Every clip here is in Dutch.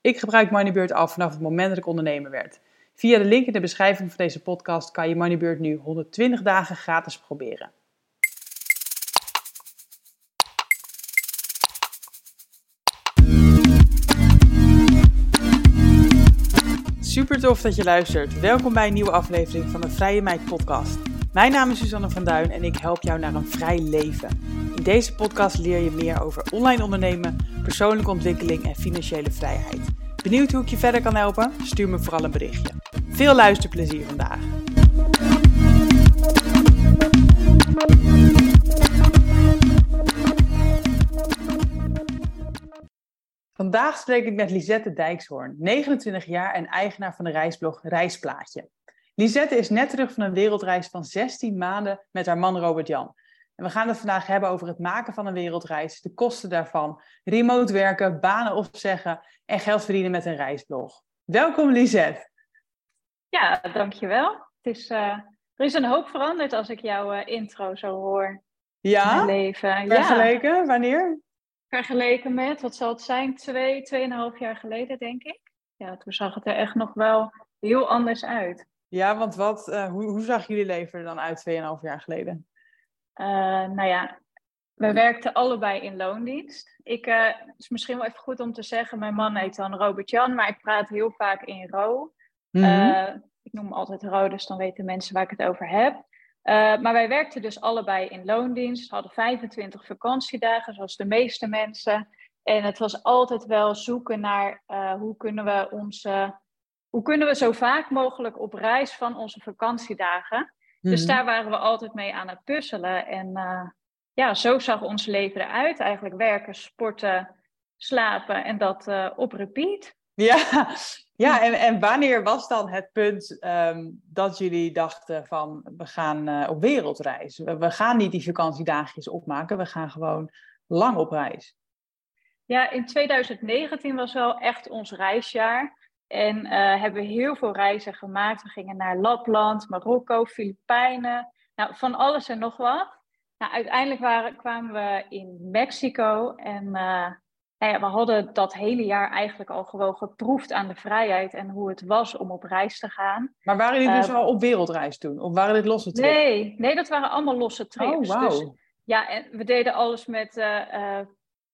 Ik gebruik Moneybird al vanaf het moment dat ik ondernemer werd. Via de link in de beschrijving van deze podcast kan je Moneybird nu 120 dagen gratis proberen. Super tof dat je luistert. Welkom bij een nieuwe aflevering van de Vrije Meid podcast. Mijn naam is Suzanne van Duin en ik help jou naar een vrij leven. In deze podcast leer je meer over online ondernemen, persoonlijke ontwikkeling en financiële vrijheid. Benieuwd hoe ik je verder kan helpen? Stuur me vooral een berichtje. Veel luisterplezier vandaag. Vandaag spreek ik met Lisette Dijkshoorn, 29 jaar en eigenaar van de reisblog Reisplaatje. Lisette is net terug van een wereldreis van 16 maanden met haar man Robert Jan. En we gaan het vandaag hebben over het maken van een wereldreis, de kosten daarvan, remote werken, banen opzeggen en geld verdienen met een reisblog. Welkom Lisette. Ja, dankjewel. Het is, uh, er is een hoop veranderd als ik jouw uh, intro zo hoor. Ja? Mijn leven. Vergeleken? Ja. Wanneer? Vergeleken met, wat zal het zijn, twee, tweeënhalf jaar geleden denk ik. Ja, toen zag het er echt nog wel heel anders uit. Ja, want wat, uh, hoe, hoe zag jullie leven er dan uit 2,5 jaar geleden? Uh, nou ja, we werkten allebei in loondienst. Ik, uh, het is misschien wel even goed om te zeggen, mijn man heet dan Robert Jan, maar ik praat heel vaak in Ro. Mm -hmm. ik noem hem altijd Ro, dus dan weten mensen waar ik het over heb. maar wij werkten dus allebei in loondienst, hadden 25 vakantiedagen, zoals de meeste mensen. En het was altijd wel zoeken naar hoe kunnen we onze hoe kunnen we zo vaak mogelijk op reis van onze vakantiedagen? Mm -hmm. Dus daar waren we altijd mee aan het puzzelen. En uh, ja, zo zag ons leven eruit. Eigenlijk werken, sporten, slapen en dat uh, op repeat. Ja, ja en, en wanneer was dan het punt um, dat jullie dachten van we gaan uh, op wereldreis? We, we gaan niet die vakantiedagjes opmaken, we gaan gewoon lang op reis. Ja, in 2019 was wel echt ons reisjaar. En uh, hebben we heel veel reizen gemaakt. We gingen naar Lapland, Marokko, Filipijnen. Nou, van alles en nog wat. Nou, uiteindelijk waren, kwamen we in Mexico. En uh, nou ja, we hadden dat hele jaar eigenlijk al gewoon geproefd aan de vrijheid. En hoe het was om op reis te gaan. Maar waren jullie dus uh, al op wereldreis toen? Of waren dit losse trips? Nee, nee dat waren allemaal losse trips. Oh, wow. Dus, ja, en we deden alles met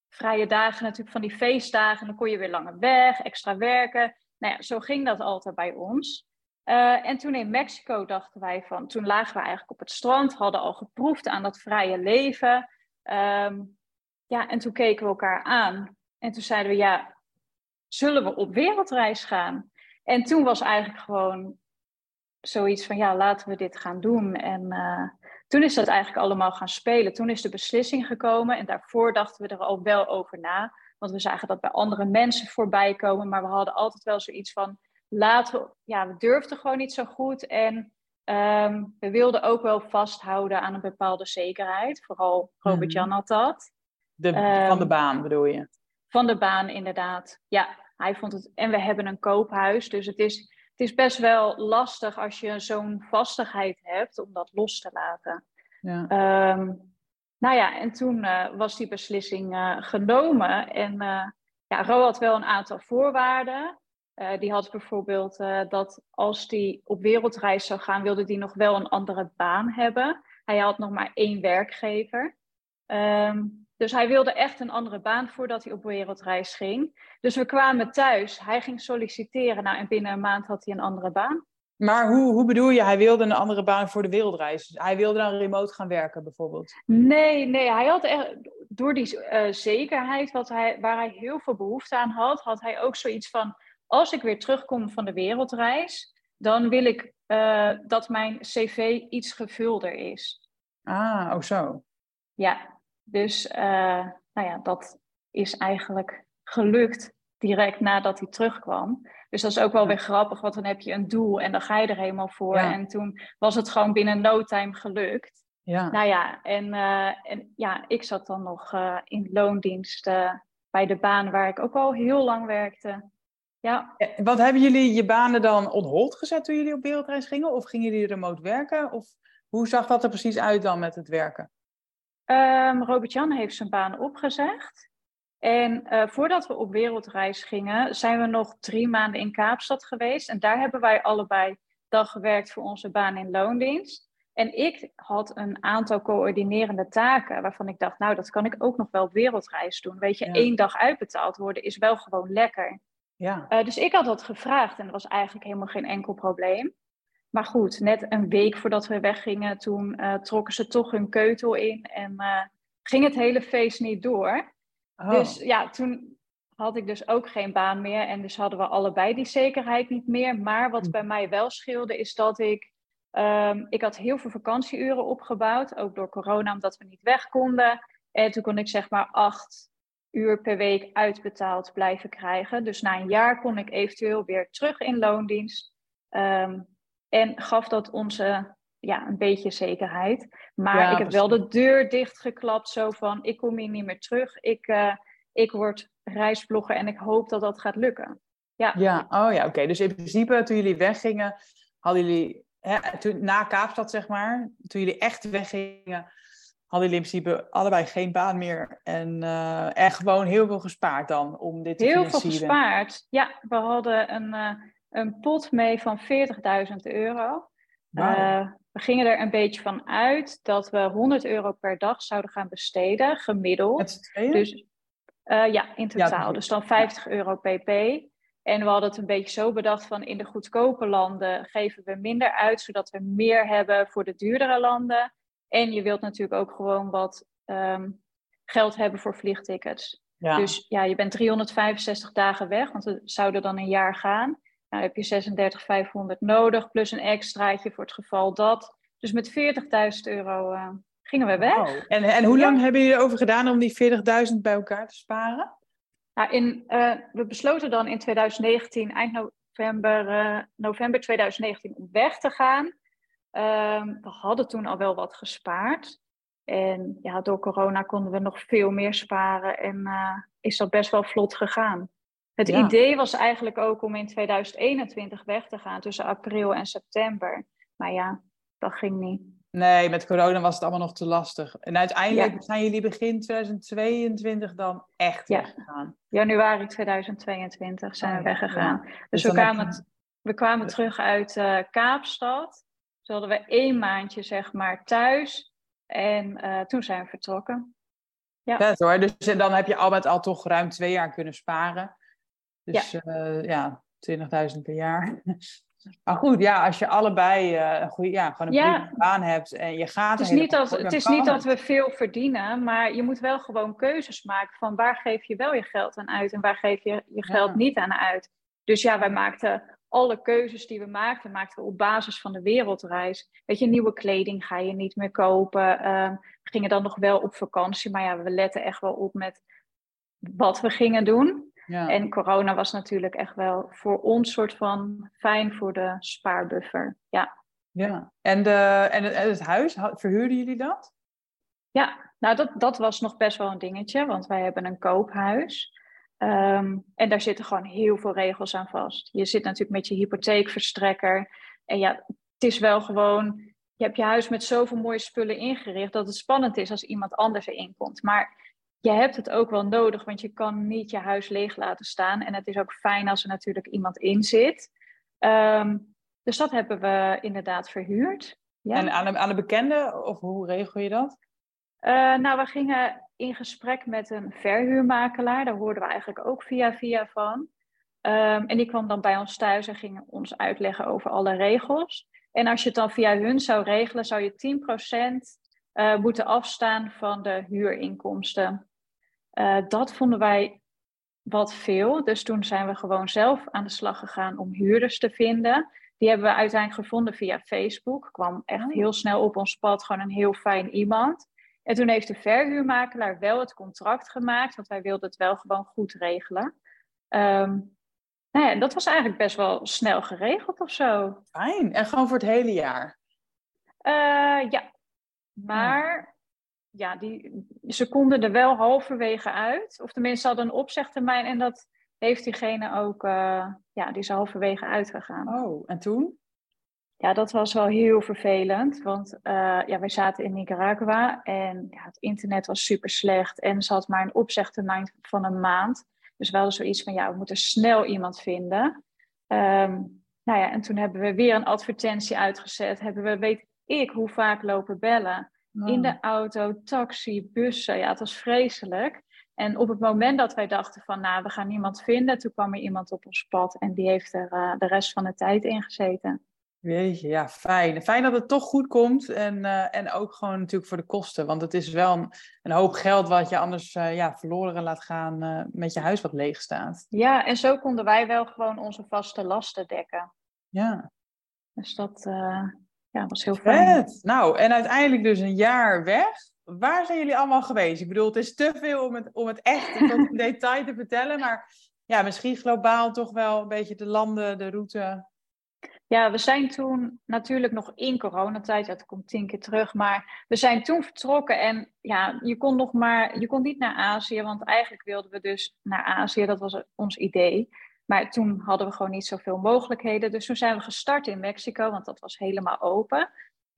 vrije dagen natuurlijk van die feestdagen. Dan kon je weer langer weg, extra werken. Nou ja, zo ging dat altijd bij ons. Uh, en toen in Mexico dachten wij van, toen lagen we eigenlijk op het strand, hadden al geproefd aan dat vrije leven. Um, ja, en toen keken we elkaar aan. En toen zeiden we, ja, zullen we op wereldreis gaan? En toen was eigenlijk gewoon zoiets van, ja, laten we dit gaan doen. En uh, toen is dat eigenlijk allemaal gaan spelen. Toen is de beslissing gekomen en daarvoor dachten we er al wel over na. Want we zagen dat bij andere mensen voorbij komen. Maar we hadden altijd wel zoiets van, laten we, ja, we durfden gewoon niet zo goed. En um, we wilden ook wel vasthouden aan een bepaalde zekerheid. Vooral Robert-Jan had dat. De, um, van de baan bedoel je? Van de baan, inderdaad. Ja, hij vond het. En we hebben een koophuis. Dus het is, het is best wel lastig als je zo'n vastigheid hebt om dat los te laten. Ja. Um, nou ja, en toen uh, was die beslissing uh, genomen. En uh, ja, Ro had wel een aantal voorwaarden. die had bijvoorbeeld dat als hij op wereldreis zou gaan, wilde hij nog wel een andere baan hebben. Hij had nog maar één werkgever. Um, dus hij wilde echt een andere baan voordat hij op wereldreis ging. Dus we kwamen thuis. Hij ging solliciteren. Nou, en binnen een maand had hij een andere baan. Maar hoe, hoe bedoel je, hij wilde een andere baan voor de wereldreis? Hij wilde dan remote gaan werken bijvoorbeeld? Nee, nee, hij had echt, door die uh, zekerheid wat hij, waar hij heel veel behoefte aan had, had hij ook zoiets van, als ik weer terugkom van de wereldreis, dan wil ik uh, dat mijn cv iets gevulder is. Ah, oh zo. Ja, dus uh, nou ja, dat is eigenlijk gelukt direct nadat hij terugkwam. Dus dat is ook wel weer grappig, want dan heb je een doel en dan ga je er helemaal voor. En toen was het gewoon binnen no time gelukt. Ja. Nou ja, en, uh, en ja, ik zat dan nog uh, in loondienst uh, bij de baan waar ik ook al heel lang werkte. Ja. Wat hebben jullie je banen dan on hold gezet toen jullie op wereldreis gingen? Of gingen jullie remote werken? Of hoe zag dat er precies uit dan met het werken? Um, Robert-Jan heeft zijn baan opgezegd. En uh, voordat we op wereldreis gingen, zijn we nog drie maanden in Kaapstad geweest. En daar hebben wij allebei dan gewerkt voor onze baan in loondienst. En ik had een aantal coördinerende taken waarvan ik dacht, nou, dat kan ik ook nog wel op wereldreis doen. Weet je, één dag uitbetaald worden is wel gewoon lekker. Ja. Uh, dus ik had dat gevraagd en dat was eigenlijk helemaal geen enkel probleem. Maar goed, net een week voordat we weggingen, toen uh, trokken ze toch hun keutel in en ging het hele feest niet door. Oh. Dus ja, toen had ik dus ook geen baan meer en dus hadden we allebei die zekerheid niet meer. Maar wat hm. bij mij wel scheelde, is dat ik Um, ik had heel veel vakantieuren opgebouwd, ook door corona, omdat we niet weg konden. En toen kon ik zeg maar acht uur per week uitbetaald blijven krijgen. Dus na een jaar kon ik eventueel weer terug in loondienst. Um, en gaf dat onze ja, een beetje zekerheid. Maar ik heb wel de deur dichtgeklapt, zo van ik kom hier niet meer terug. Ik, uh, ik word reisblogger en ik hoop dat dat gaat lukken. Ja, ja. oh ja, oké. Dus in principe toen jullie weggingen, hadden jullie hè, toen, na Kaapstad, zeg maar, toen jullie echt weggingen, hadden jullie in principe allebei geen baan meer. En, uh, en gewoon heel veel gespaard dan om dit te Heel veel gespaard. Ja, we hadden een, uh, een pot mee van 40.000 euro. We gingen er een beetje van uit dat we 100 euro per dag zouden gaan besteden, gemiddeld. Dus ja, in totaal. dus dan 50 euro pp. En we hadden het een beetje zo bedacht van in de goedkope landen geven we minder uit, zodat we meer hebben voor de duurdere landen. En je wilt natuurlijk ook gewoon wat um, geld hebben voor vliegtickets. Dus ja, je bent 365 dagen weg, want we zouden dan een jaar gaan. Nou heb je 36, 500 nodig, plus een extraatje voor het geval dat. Dus met 40.000 euro uh, gingen we weg. En, en hoe lang hebben jullie erover gedaan om die 40.000 bij elkaar te sparen? Nou, in, uh, we besloten dan in 2019, eind november, uh, november 2019, om weg te gaan. Um, we hadden toen al wel wat gespaard. En ja, door corona konden we nog veel meer sparen en uh, is dat best wel vlot gegaan. Het idee was eigenlijk ook om in 2021 weg te gaan tussen april en september. Maar ja, dat ging niet. Nee, met corona was het allemaal nog te lastig. En uiteindelijk zijn jullie begin 2022 dan echt ja. weggegaan. Januari 2022 zijn we oh weggegaan. Dus, dus, we, kwamen, we kwamen terug uit uh, Kaapstad. Toen hadden we één maandje zeg maar thuis. En uh, toen zijn we vertrokken. Ja. Vet hoor. Dus dan heb je al met al toch ruim twee jaar kunnen sparen. Dus ja, uh, ja 20.000 per jaar. Maar goed, ja, als je allebei uh, een goede, ja, gewoon een ja. baan hebt en je gaat... Het is, niet dat, het is niet dat we veel verdienen, maar je moet wel gewoon keuzes maken van waar geef je wel je geld aan uit en waar geef je je geld niet aan uit. Dus ja, wij maakten alle keuzes die we maakten, maakten we op basis van de wereldreis. Weet je, nieuwe kleding ga je niet meer kopen. Uh, we gingen dan nog wel op vakantie, maar ja, we letten echt wel op met wat we gingen doen. Ja. En corona was natuurlijk echt wel voor ons soort van fijn voor de spaarbuffer. Ja. Ja, en, de, en, het, het huis, verhuurden jullie dat? Ja, nou dat, dat was nog best wel een dingetje, want wij hebben een koophuis. Um, en daar zitten gewoon heel veel regels aan vast. Je zit natuurlijk met je hypotheekverstrekker. En ja, het is wel gewoon, je hebt je huis met zoveel mooie spullen ingericht dat het spannend is als iemand anders erin komt. Maar je hebt het ook wel nodig, want je kan niet je huis leeg laten staan. En het is ook fijn als er natuurlijk iemand in zit. Um, dus dat hebben we inderdaad verhuurd. Ja. En aan de, aan de bekende, of hoe regel je dat? Uh, nou, we gingen in gesprek met een verhuurmakelaar. Daar hoorden we eigenlijk ook via via van. Um, en die kwam dan bij ons thuis en ging ons uitleggen over alle regels. En als je het dan via hun zou regelen, zou je 10% uh, moeten afstaan van de huurinkomsten. Uh, dat vonden wij wat veel. Dus toen zijn we gewoon zelf aan de slag gegaan om huurders te vinden. Die hebben we uiteindelijk gevonden via Facebook. Kwam echt oh. heel snel op ons pad, gewoon een heel fijn iemand. En toen heeft de verhuurmakelaar wel het contract gemaakt, want wij wilden het wel gewoon goed regelen. Ehm, nou ja, dat was eigenlijk best wel snel geregeld of zo. Fijn. En gewoon voor het hele jaar? Uh, ja. Maar ja, die, ze konden er wel halverwege uit. Of tenminste, hadden een opzegtermijn. En dat heeft diegene ook, uh, ja, die is halverwege uitgegaan. Oh, en toen? Ja, dat was wel heel vervelend. Want uh, ja, wij zaten in Nicaragua en ja, het internet was super slecht. En ze had maar een opzegtermijn van een maand. Dus we hadden zoiets van, ja, we moeten snel iemand vinden. Um, nou ja, en toen hebben we weer een advertentie uitgezet. Hebben we, weet ik, hoe vaak lopen bellen. In de auto, taxi, bussen. Ja, het was vreselijk. En op het moment dat wij dachten van, nou, we gaan niemand vinden, toen kwam er iemand op ons pad en die heeft er uh, de rest van de tijd in gezeten. Weet je, ja, fijn. Fijn dat het toch goed komt en, uh, en ook gewoon natuurlijk voor de kosten. Want het is wel een, een hoop geld wat je anders uh, ja, verloren laat gaan met je huis wat leeg staat. Ja, en zo konden wij wel gewoon onze vaste lasten dekken. Ja. Dus dat ja, was heel fijn. Vet. Nou, en uiteindelijk dus een jaar weg. Waar zijn jullie allemaal geweest? Ik bedoel, het is te veel om het, om het echt tot in detail te vertellen. Maar ja, misschien globaal toch wel een beetje de landen, de route. Ja, we zijn toen natuurlijk nog in coronatijd, dat komt tien keer terug, maar we zijn toen vertrokken en ja, je kon nog maar, je kon niet naar Azië, want eigenlijk wilden we dus naar Azië, dat was ons idee. Maar toen hadden we gewoon niet zoveel mogelijkheden, dus toen zijn we gestart in Mexico, want dat was helemaal open.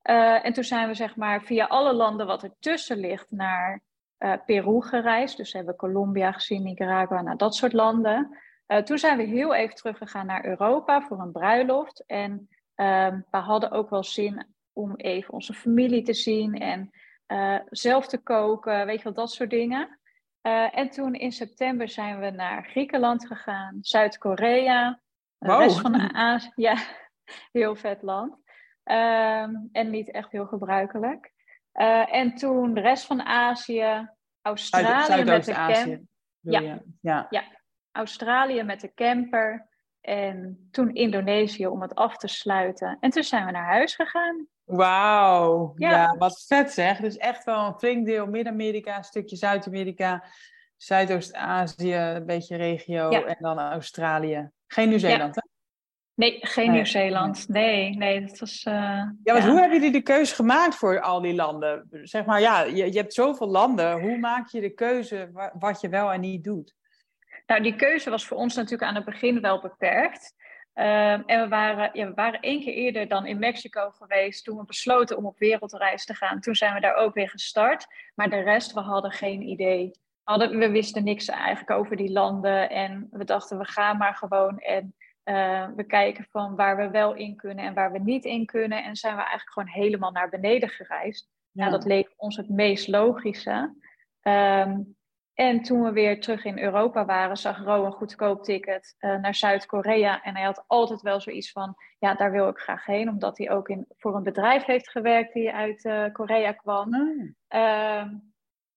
Uh, en toen zijn we zeg maar via alle landen wat ertussen ligt naar uh, Peru gereisd. Dus we hebben Colombia gezien, Nicaragua, nou, dat soort landen. Uh, toen zijn we heel even teruggegaan naar Europa voor een bruiloft. En um, we hadden ook wel zin om even onze familie te zien en zelf te koken, weet je wel, dat soort dingen. Uh, en toen in september zijn we naar Griekenland gegaan, Zuid-Korea, de wow. rest van Azië. Ja, heel vet land. Um, en niet echt heel gebruikelijk. en toen de rest van Azië, Australië Zuid met de camp. Ja. ja. ja, Australië met de camper. En toen Indonesië om het af te sluiten. En toen zijn we naar huis gegaan. Wauw, ja. ja. wat vet zeg. Dus echt wel een flink deel Midden-Amerika, een stukje Zuid-Amerika, Zuidoost-Azië, een beetje regio ja. en dan Australië. Geen Nieuw-Zeeland, ja. hè? Nee, geen nee. Nieuw-Zeeland. Nee, nee, dat was... Uh, ja, want hoe hebben jullie de keuze gemaakt voor al die landen? Zeg maar, ja, je, je hebt zoveel landen. Hoe maak je de keuze wat je wel en niet doet? Nou, die keuze was voor ons natuurlijk aan het begin wel beperkt. Um, en we waren, ja, we waren één keer eerder dan in Mexico geweest toen we besloten om op wereldreis te gaan. Toen zijn we daar ook weer gestart. Maar de rest, we hadden geen idee. Hadden, we wisten niks eigenlijk over die landen. En we dachten, we gaan maar gewoon en uh, we kijken van waar we wel in kunnen en waar we niet in kunnen. En zijn we eigenlijk gewoon helemaal naar beneden gereisd. Ja. Nou, dat leek ons het meest logische. Um, en toen we weer terug in Europa waren, zag Ro een goedkoop ticket uh, naar Zuid-Korea. En hij had altijd wel zoiets van, ja, daar wil ik graag heen. Omdat hij ook in, voor een bedrijf heeft gewerkt die uit uh, Korea kwam. Mm. Uh,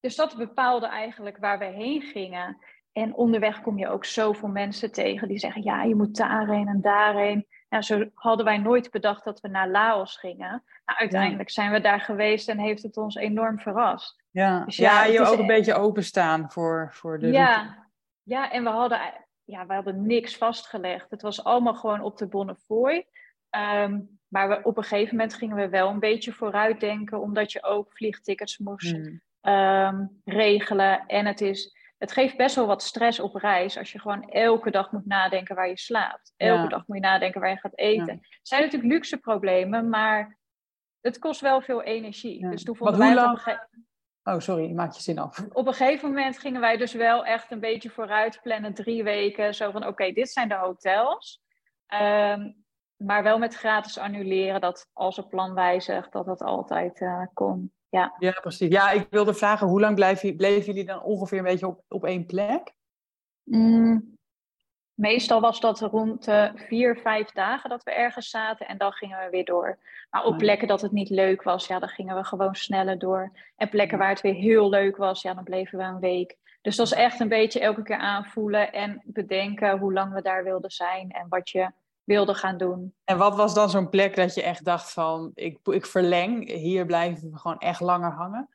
dus dat bepaalde eigenlijk waar we heen gingen. En onderweg kom je ook zoveel mensen tegen die zeggen, ja, je moet daarheen en daarheen. Nou, zo hadden wij nooit bedacht dat we naar Laos gingen. Nou, uiteindelijk ja. zijn we daar geweest en heeft het ons enorm verrast. Ja, dus ja, ja je ook een beetje openstaan voor, voor de ja, route. Ja, en we hadden, ja, we hadden niks vastgelegd. Het was allemaal gewoon op de Bonnefoy. Um, maar we, op een gegeven moment gingen we wel een beetje vooruit denken, omdat je ook vliegtickets moest hmm. um, regelen. En het, is, het geeft best wel wat stress op reis als je gewoon elke dag moet nadenken waar je slaapt. Elke ja. dag moet je nadenken waar je gaat eten. Ja. Het zijn natuurlijk luxe problemen, maar het kost wel veel energie. Ja. Dus toen vonden wij lang... een Oh, sorry, maak je zin af. Op een gegeven moment gingen wij dus wel echt een beetje vooruit plannen, drie weken. Zo van, oké, okay, dit zijn de hotels. Um, maar wel met gratis annuleren, dat als het plan wijzigt, dat dat altijd uh, kon. Ja. ja, precies. Ja, ik wilde vragen, hoe lang bleven, bleven jullie dan ongeveer een beetje op, op één plek? Mm, Meestal was dat rond uh, vier, vijf dagen dat we ergens zaten en dan gingen we weer door. Maar op plekken dat het niet leuk was, ja, dan gingen we gewoon sneller door. En plekken waar het weer heel leuk was, ja, dan bleven we een week. Dus dat was echt een beetje elke keer aanvoelen en bedenken hoe lang we daar wilden zijn en wat je wilde gaan doen. En wat was dan zo'n plek dat je echt dacht van, ik, ik verleng, hier blijven we gewoon echt langer hangen?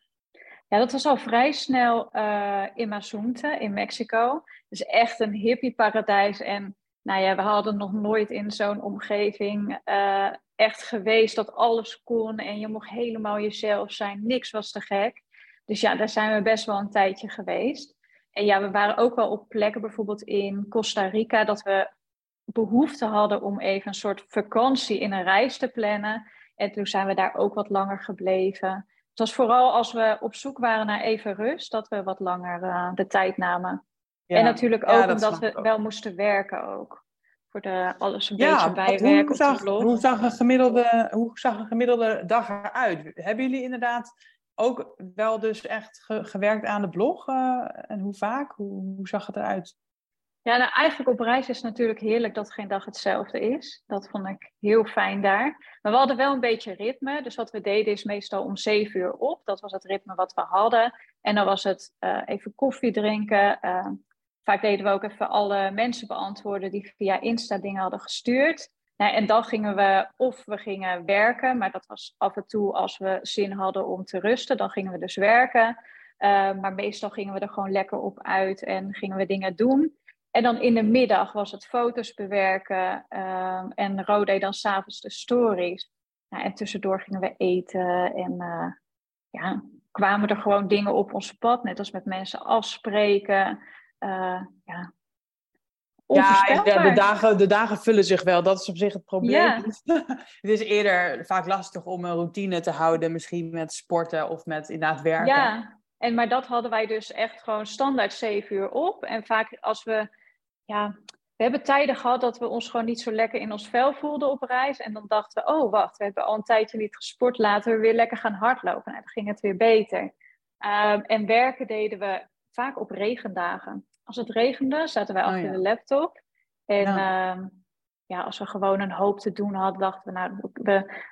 Ja, dat was al vrij snel uh, in Mazunte in Mexico. Dus echt een hippie-paradijs. En nou ja, we hadden nog nooit in zo'n omgeving uh, echt geweest dat alles kon en je mocht helemaal jezelf zijn. Niks was te gek. Dus ja, daar zijn we best wel een tijdje geweest. En ja, we waren ook wel op plekken, bijvoorbeeld in Costa Rica, dat we behoefte hadden om even een soort vakantie in een reis te plannen. En toen zijn we daar ook wat langer gebleven. Het was vooral als we op zoek waren naar even rust, dat we wat langer uh, de tijd namen. en natuurlijk ook omdat we wel moesten werken ook. Voor de alles een beetje bijwerken hoe zag, hoe zag, een gemiddelde, hoe zag een gemiddelde dag eruit? Hebben jullie inderdaad ook wel dus echt gewerkt aan de blog? Uh, en hoe vaak? Hoe, hoe zag het eruit? Ja, nou, eigenlijk op reis is natuurlijk heerlijk dat geen dag hetzelfde is. Dat vond ik heel fijn daar. Maar we hadden wel een beetje ritme. Dus wat we deden is meestal om zeven uur op. Dat was het ritme wat we hadden. En dan was het uh, even koffie drinken. Uh, vaak deden we ook even alle mensen beantwoorden die via Insta dingen hadden gestuurd. Nou, en dan gingen we, of we gingen werken, maar dat was af en toe als we zin hadden om te rusten, dan gingen we dus werken. Uh, maar meestal gingen we er gewoon lekker op uit en gingen we dingen doen. En dan in de middag was het foto's bewerken uh, en Rode dan s'avonds de stories. Nou, en tussendoor gingen we eten en uh, ja, kwamen er gewoon dingen op ons pad, net als met mensen afspreken. Uh, ja, ja, de, dagen, de dagen vullen zich wel. Dat is op zich het probleem. Ja. het is eerder vaak lastig om een routine te houden. Misschien met sporten of met inderdaad werken. Ja, en, maar dat hadden wij dus echt gewoon standaard zeven uur op. En vaak als we... Ja, we hebben tijden gehad dat we ons gewoon niet zo lekker in ons vel voelden op reis. En dan dachten we, oh wacht, we hebben al een tijdje niet gesport. Laten we weer lekker gaan hardlopen. En dan ging het weer beter. Um, en werken deden we vaak op regendagen als het regende, zaten wij oh, achter de laptop. En ja. Ehm, ja. als we gewoon een hoop te doen hadden, dachten we, nou, we,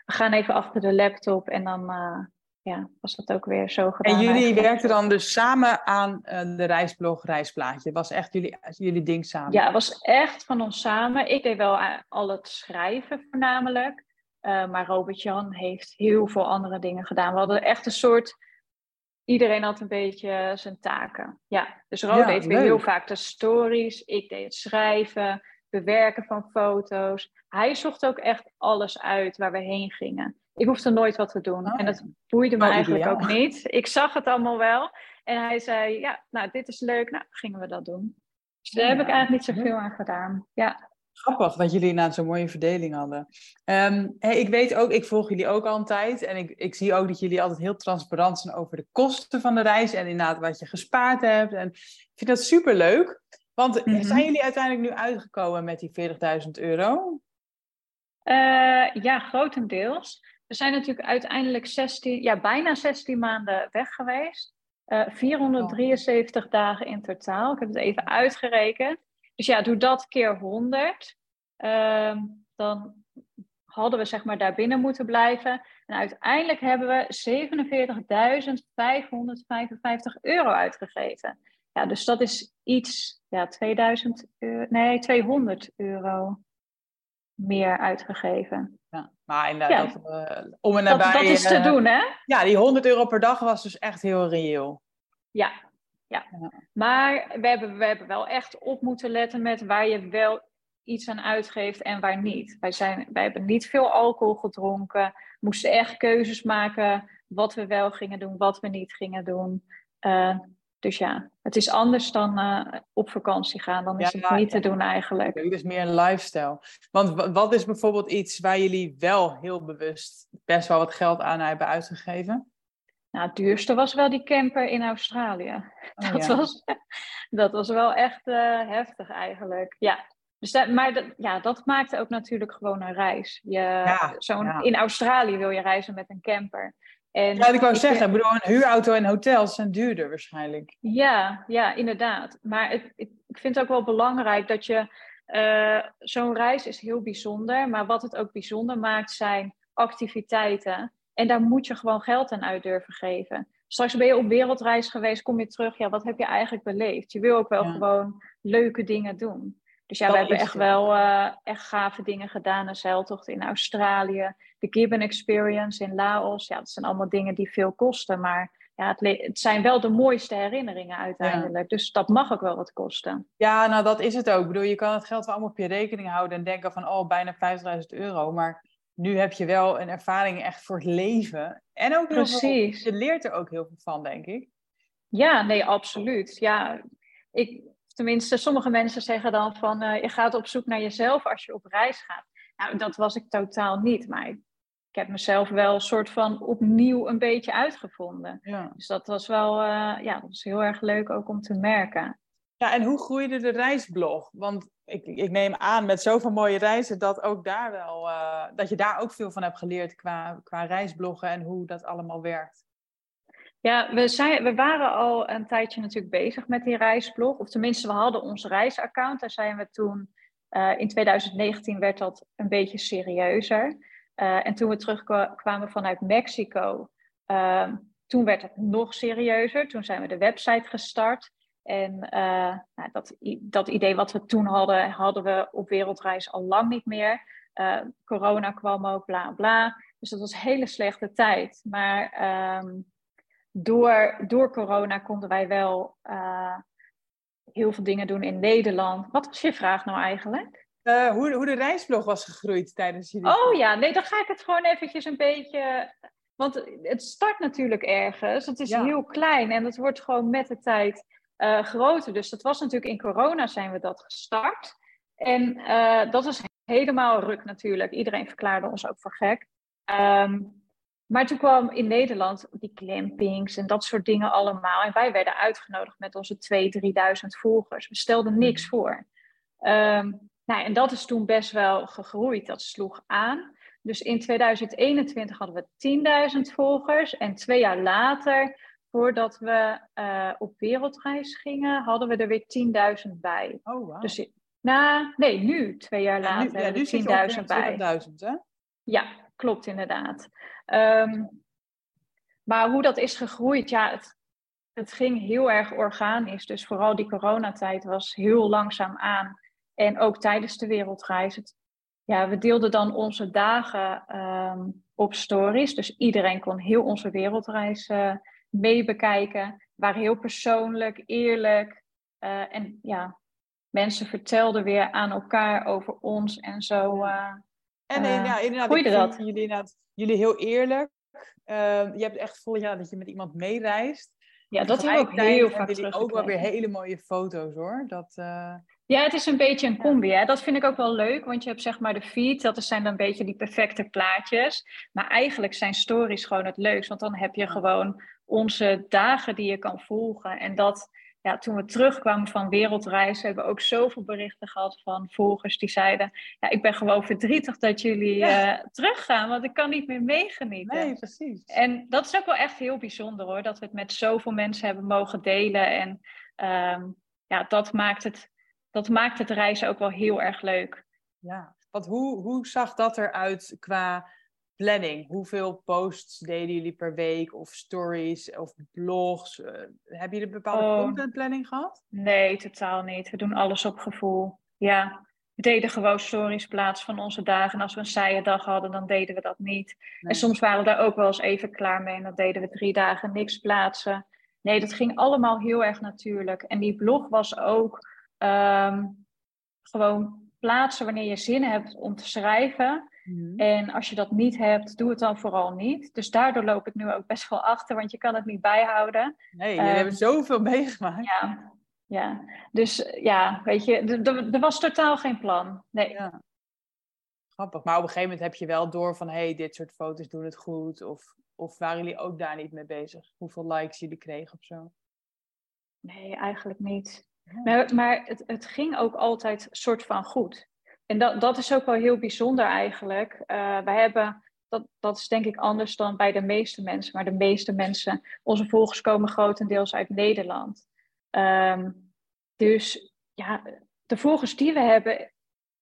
we gaan even achter de laptop. En dan uh, ja, was dat ook weer zo gedaan. En jullie werkten dan dus samen aan uh, de reisblog Reisplaatje? Was echt jullie, jullie ding samen? Ja, het was echt van ons samen. Ik deed wel eh, al het schrijven voornamelijk. Uh, maar Robert-Jan heeft heel veel andere dingen gedaan. We hadden echt een soort iedereen had een beetje zijn taken. Ja, dus Ro deed weer heel vaak de stories. Ik deed het schrijven, bewerken van foto's. Hij zocht ook echt alles uit waar we heen gingen. Ik hoefde nooit wat te doen. En dat oh. boeide me eigenlijk ook niet. Ik zag het allemaal wel. En hij zei, ja, nou, dit is leuk. Nou, gingen we dat doen. Dus daar heb ik eigenlijk niet zoveel aan gedaan. Ja. Grappig dat jullie inderdaad zo'n mooie verdeling hadden. Um, hey, ik weet ook, ik volg jullie ook al een tijd. En ik, ik zie ook dat jullie altijd heel transparant zijn over de kosten van de reis. En inderdaad wat je gespaard hebt. En ik vind dat super leuk. Want mm -hmm. zijn jullie uiteindelijk nu uitgekomen met die 40.000 euro? Uh, ja, grotendeels. We zijn natuurlijk uiteindelijk 16, ja, bijna 16 maanden weg geweest. Uh, eh, 473 oh. dagen in totaal. Ik heb het even uitgerekend. Dus ja, doe dat keer 100. Uh, dan hadden we zeg maar daar binnen moeten blijven. En uiteindelijk hebben we 47.555 euro uitgegeven. Ja, dus dat is iets, ja, 2000 euro, nee, 200 euro meer uitgegeven. Ja, maar inderdaad, dat, uh, om en nabij... Dat, dat is te uh, doen, hè? Ja, die 100 euro per dag was dus echt heel reëel. Ja, ja. Maar we hebben, we hebben wel echt op moeten letten met waar je wel iets aan uitgeeft en waar niet. Wij, zijn, wij hebben niet veel alcohol gedronken, moesten echt keuzes maken wat we wel gingen doen, wat we niet gingen doen. Uh, dus ja, het is anders dan uh, op vakantie gaan. Dan is ja, het niet ja, te doen eigenlijk. Het is meer een lifestyle. Want wat is bijvoorbeeld iets waar jullie wel heel bewust best wel wat geld aan hebben uitgegeven? Nou, het duurste was wel die camper in Australië. Oh, dat, ja. was, dat was wel echt uh, heftig eigenlijk. Ja. Dus dat, maar dat, ja, dat maakte ook natuurlijk gewoon een reis. Je, ja, zo'n. In Australië wil je reizen met een camper. En ja, ik wou ik zeggen, ik bedoel, een huurauto en hotels zijn duurder waarschijnlijk. Ja, ja inderdaad. Maar het, ik, ik vind het ook wel belangrijk dat je... Uh, zo'n reis is heel bijzonder, maar wat het ook bijzonder maakt zijn activiteiten en daar moet je gewoon geld aan uit durven geven. Straks ben je op wereldreis geweest, kom je terug. Ja, wat heb je eigenlijk beleefd? Je wil ook wel gewoon leuke dingen doen. Dus ja, dat we hebben echt wel uh, echt gave dingen gedaan. Een zeiltocht in Australië, de Gibbon Experience in Laos. Ja, dat zijn allemaal dingen die veel kosten. Maar ja, het, het, zijn wel de mooiste herinneringen uiteindelijk. Dus dat mag ook wel wat kosten. Ja, nou dat is het ook. Ik bedoel, je kan het geld wel allemaal op je rekening houden en denken van, oh, bijna 50.000 euro. Maar nu heb je wel een ervaring echt voor het leven. En ook Precies. Veel, je leert er ook heel veel van, denk ik. Ja, nee, absoluut. Ja, ik, tenminste, sommige mensen zeggen dan van, uh, je gaat op zoek naar jezelf als je op reis gaat. Nou, dat was ik totaal niet. Maar ik, heb mezelf wel een soort van opnieuw een beetje uitgevonden. Ja. Dus dat was wel, uh, ja, dat was heel erg leuk ook om te merken. Ja, en hoe groeide de reisblog? Want ik, ik neem aan met zoveel mooie reizen dat, ook daar wel, uh, dat je daar ook veel van hebt geleerd qua, qua reisbloggen en hoe dat allemaal werkt. Ja, we, zijn, we waren al een tijdje natuurlijk bezig met die reisblog. Of tenminste, we hadden ons reisaccount. Daar zijn we toen, uh, in 2019 werd dat een beetje serieuzer. Uh, en toen we terugkwamen vanuit Mexico, uh, toen werd het nog serieuzer. Toen zijn we de website gestart. En uh, nou, dat, dat idee wat we toen hadden, hadden we op wereldreis al lang niet meer. Corona kwam ook, bla bla. Dus dat was hele slechte tijd. Maar um, door, door corona konden wij wel uh, heel veel dingen doen in Nederland. Wat was je vraag nou eigenlijk? hoe, hoe de reisblog was gegroeid tijdens jullie... Oh ja, nee, dan ga ik het gewoon eventjes een beetje... Want het start natuurlijk ergens. Het is heel klein en het wordt gewoon met de tijd uh, groter. Dus dat was natuurlijk in corona zijn we dat gestart. En dat is helemaal ruk natuurlijk. Iedereen verklaarde ons ook voor gek. Um, maar toen kwam in Nederland die clampings en dat soort dingen allemaal. En wij werden uitgenodigd met onze 2.000, 3.000 volgers. We stelden niks hmm. voor. Um, nou, en dat is toen best wel gegroeid. Dat sloeg aan. Dus in 2021 hadden we 10.000 volgers. En twee jaar later voordat we uh, op wereldreis gingen, hadden we er weer 10.000 bij. Oh, wow. Dus, nou, nee, nu, twee jaar later, ja, nu, hebben we 10.000 bij. 20.000, hè? Ja, klopt inderdaad. Um, maar hoe dat is gegroeid, ja, het, het ging heel erg organisch. Dus vooral die coronatijd was heel langzaam aan. En ook tijdens de wereldreis. Het, ja, we deelden dan onze dagen um, op stories. Dus iedereen kon heel onze wereldreis uh, mee bekijken. Waren heel persoonlijk, eerlijk. Uh, en ja, mensen vertelden weer aan elkaar over ons en zo. Uh, en uh, inderdaad, ik dat? jullie, inderdaad, jullie heel eerlijk. Ehm, je hebt echt voel ja, dat je met iemand meereist. Ja, dat hebben we ook heel vaak jullie ook wel weer hele mooie foto's hoor. Dat, Ja, het is een beetje een combi. Hè? Dat vind ik ook wel leuk, want je hebt zeg maar de feed, dat zijn dan een beetje die perfecte plaatjes. Maar eigenlijk zijn stories gewoon het leukst, want dan heb je gewoon onze dagen die je kan volgen. En dat, ja, toen we terugkwamen van wereldreizen, hebben we ook zoveel berichten gehad van volgers die zeiden: Ja, ik ben gewoon verdrietig dat jullie ja. uh, teruggaan, want ik kan niet meer meegenieten. Nee, precies. En dat is ook wel echt heel bijzonder hoor, dat we het met zoveel mensen hebben mogen delen. En um, ja, dat maakt, het, dat maakt het reizen ook wel heel erg leuk. Ja, want hoe, hoe zag dat eruit qua planning? Hoeveel posts deden jullie per week? Of stories of blogs? Uh, hebben jullie een bepaalde oh. contentplanning gehad? Nee, totaal niet. We doen alles op gevoel. Ja, we deden gewoon stories plaats van onze dagen. En als we een saaie dag hadden, dan deden we dat niet. En soms waren we daar ook wel eens even klaar mee. En dan deden we drie dagen niks plaatsen. Nee, dat ging allemaal heel erg natuurlijk. En die blog was ook um, gewoon plaatsen wanneer je zin hebt om te schrijven. Mhm. En als je dat niet hebt, doe het dan vooral niet. Dus daardoor loop ik nu ook best wel achter, want je kan het niet bijhouden. Nee, um, hebben zoveel meegemaakt. Ja, ja. dus ja, weet je, er was totaal geen plan. Nee. Ja. Grappig, maar op een gegeven moment heb je wel door van, hey, dit soort foto's doen het goed. Of, of waren jullie ook daar niet mee bezig? Hoeveel likes jullie kregen of zo? Nee, eigenlijk niet. Maar, maar het, het ging ook altijd soort van goed. En dat, dat is ook wel heel bijzonder eigenlijk. Uh, wij hebben, dat, dat is denk ik anders dan bij de meeste mensen, maar de meeste mensen, onze volgers komen grotendeels uit Nederland. Um, dus ja, de volgers die we hebben,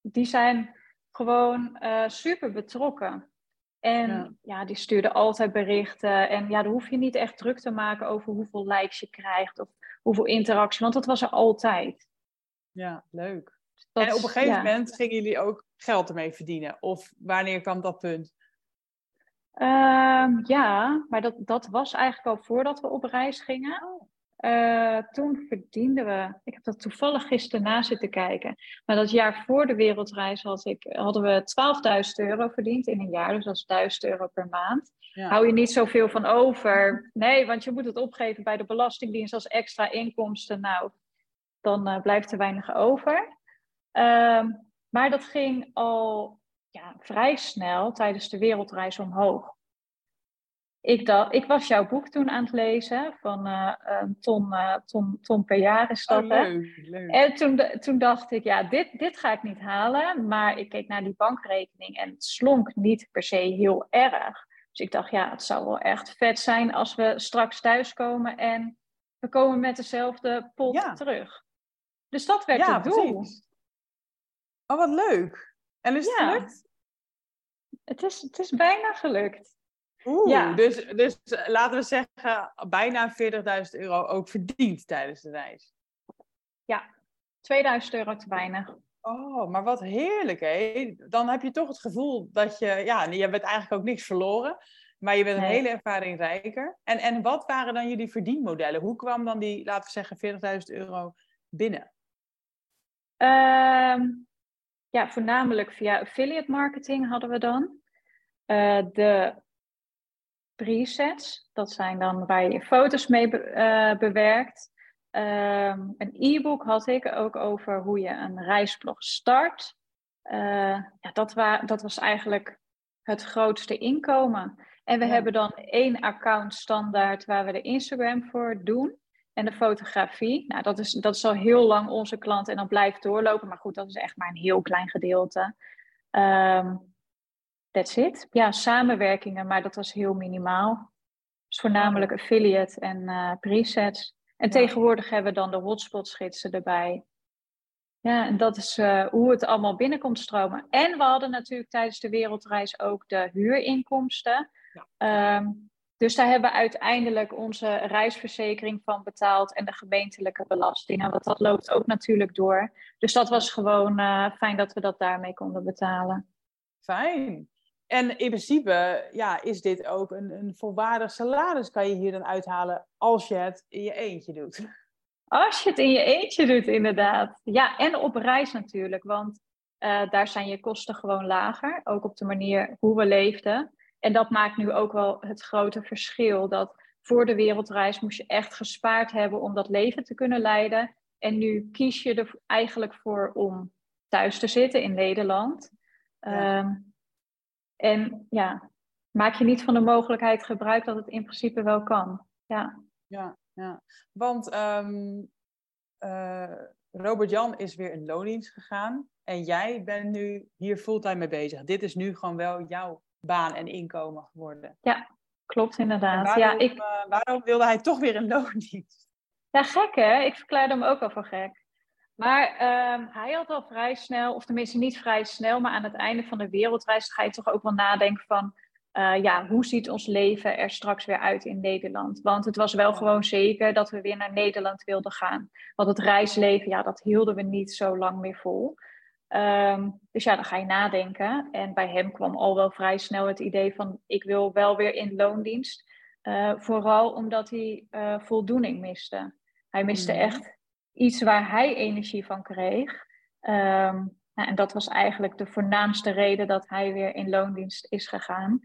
die zijn gewoon uh, super betrokken. En ja. ja. die stuurden altijd berichten. En ja, dan hoef je niet echt druk te maken over hoeveel likes je krijgt of hoeveel interactie, want dat was er altijd. Ja, leuk. Dat, en op een gegeven moment gingen jullie ook geld ermee verdienen? Of wanneer kwam dat punt? Ehm, ja, maar dat, dat was eigenlijk al voordat we op reis gingen. Oh. Uh, toen verdienden we, ik heb dat toevallig gisteren na zitten kijken, maar dat jaar voor de wereldreis had ik, hadden we 12.000 euro verdiend in een jaar, dus dat is 1000 euro per maand. Ja. Hou je niet zoveel van over? Nee, want je moet het opgeven bij de Belastingdienst als extra inkomsten. Nou, dan uh, blijft er weinig over. Uh, maar dat ging al ja, vrij snel tijdens de wereldreis omhoog. Ik, dacht, ik was jouw boek toen aan het lezen, van uh, een ton, uh, ton, ton per jaar is dat. Oh, leuk, leuk. En toen, toen dacht ik, ja, dit, dit ga ik niet halen. Maar ik keek naar die bankrekening en het slonk niet per se heel erg. Dus ik dacht, ja, het zou wel echt vet zijn als we straks thuiskomen en we komen met dezelfde pot terug. Dus dat werd ja, het doel. Precies. Oh, wat leuk. En is het gelukt? Het is, het is bijna gelukt. Oeh, ja. dus, dus laten we zeggen, bijna 40.000 euro ook verdiend tijdens de reis. Ja, 2000 euro te weinig. Oh, maar wat heerlijk, hè? Dan heb je toch het gevoel dat je, ja, je bent eigenlijk ook niks verloren, maar je bent een hele ervaring rijker. En, en wat waren dan jullie verdienmodellen? Hoe kwam dan die, laten we zeggen, 40.000 euro binnen? Um, ja, voornamelijk via affiliate marketing hadden we dan. Uh, de presets, dat zijn dan waar je foto's mee be uh, bewerkt. Um, een e-book had ik ook over hoe je een reisblog start. Uh, ja, dat, wa dat was eigenlijk het grootste inkomen. En we hebben dan één account standaard waar we de Instagram voor doen. En de fotografie, nou, dat is, dat is al heel lang onze klant en dan blijft doorlopen. Maar goed, dat is echt maar een heel klein gedeelte. Um, that's it. Ja, samenwerkingen, maar dat was heel minimaal. Dus voornamelijk affiliate en uh, presets. En tegenwoordig hebben we dan de hotspot-schetsen erbij. Ja, en dat is uh, hoe het allemaal binnenkomt stromen. En we hadden natuurlijk tijdens de wereldreis ook de huurinkomsten. Ja. Um, dus daar hebben we uiteindelijk onze reisverzekering van betaald en de gemeentelijke belastingen. Want dat loopt ook natuurlijk door. Dus dat was gewoon uh, fijn dat we dat daarmee konden betalen. Fijn. En in principe ja, is dit ook een, een volwaardig salaris, kan je hier dan uithalen als je het in je eentje doet. Als je het in je eentje doet, inderdaad. Ja, en op reis natuurlijk, want uh, daar zijn je kosten gewoon lager. Ook op de manier hoe we leefden. En dat maakt nu ook wel het grote verschil. Dat voor de wereldreis moest je echt gespaard hebben om dat leven te kunnen leiden. En nu kies je er eigenlijk voor om thuis te zitten in Nederland. Ja. Um, en ja, maak je niet van de mogelijkheid gebruik dat het in principe wel kan. Ja, ja, ja. want um, uh, Robert-Jan is weer in loondienst gegaan. En jij bent nu hier fulltime mee bezig. Dit is nu gewoon wel jouw baan en inkomen geworden. Ja, klopt inderdaad. Waarom, ja, ik... Uh, waarom wilde hij toch weer een loondienst? Ja, gek hè? Ik verklaarde hem ook al voor gek. Maar um, hij had al vrij snel, of tenminste niet vrij snel, maar aan het einde van de wereldreis ga je toch ook wel nadenken van, uh, ja, hoe ziet ons leven er straks weer uit in Nederland? Want het was wel gewoon zeker dat we weer naar Nederland wilden gaan. Want het reisleven, ja, dat hielden we niet zo lang meer vol. Um, dus ja, dan ga je nadenken. En bij hem kwam al wel vrij snel het idee van, ik wil wel weer in loondienst. Uh, vooral omdat hij uh, voldoening miste. Hij miste mm. echt iets waar hij energie van kreeg. Um, nou, en dat was eigenlijk de voornaamste reden dat hij weer in loondienst is gegaan.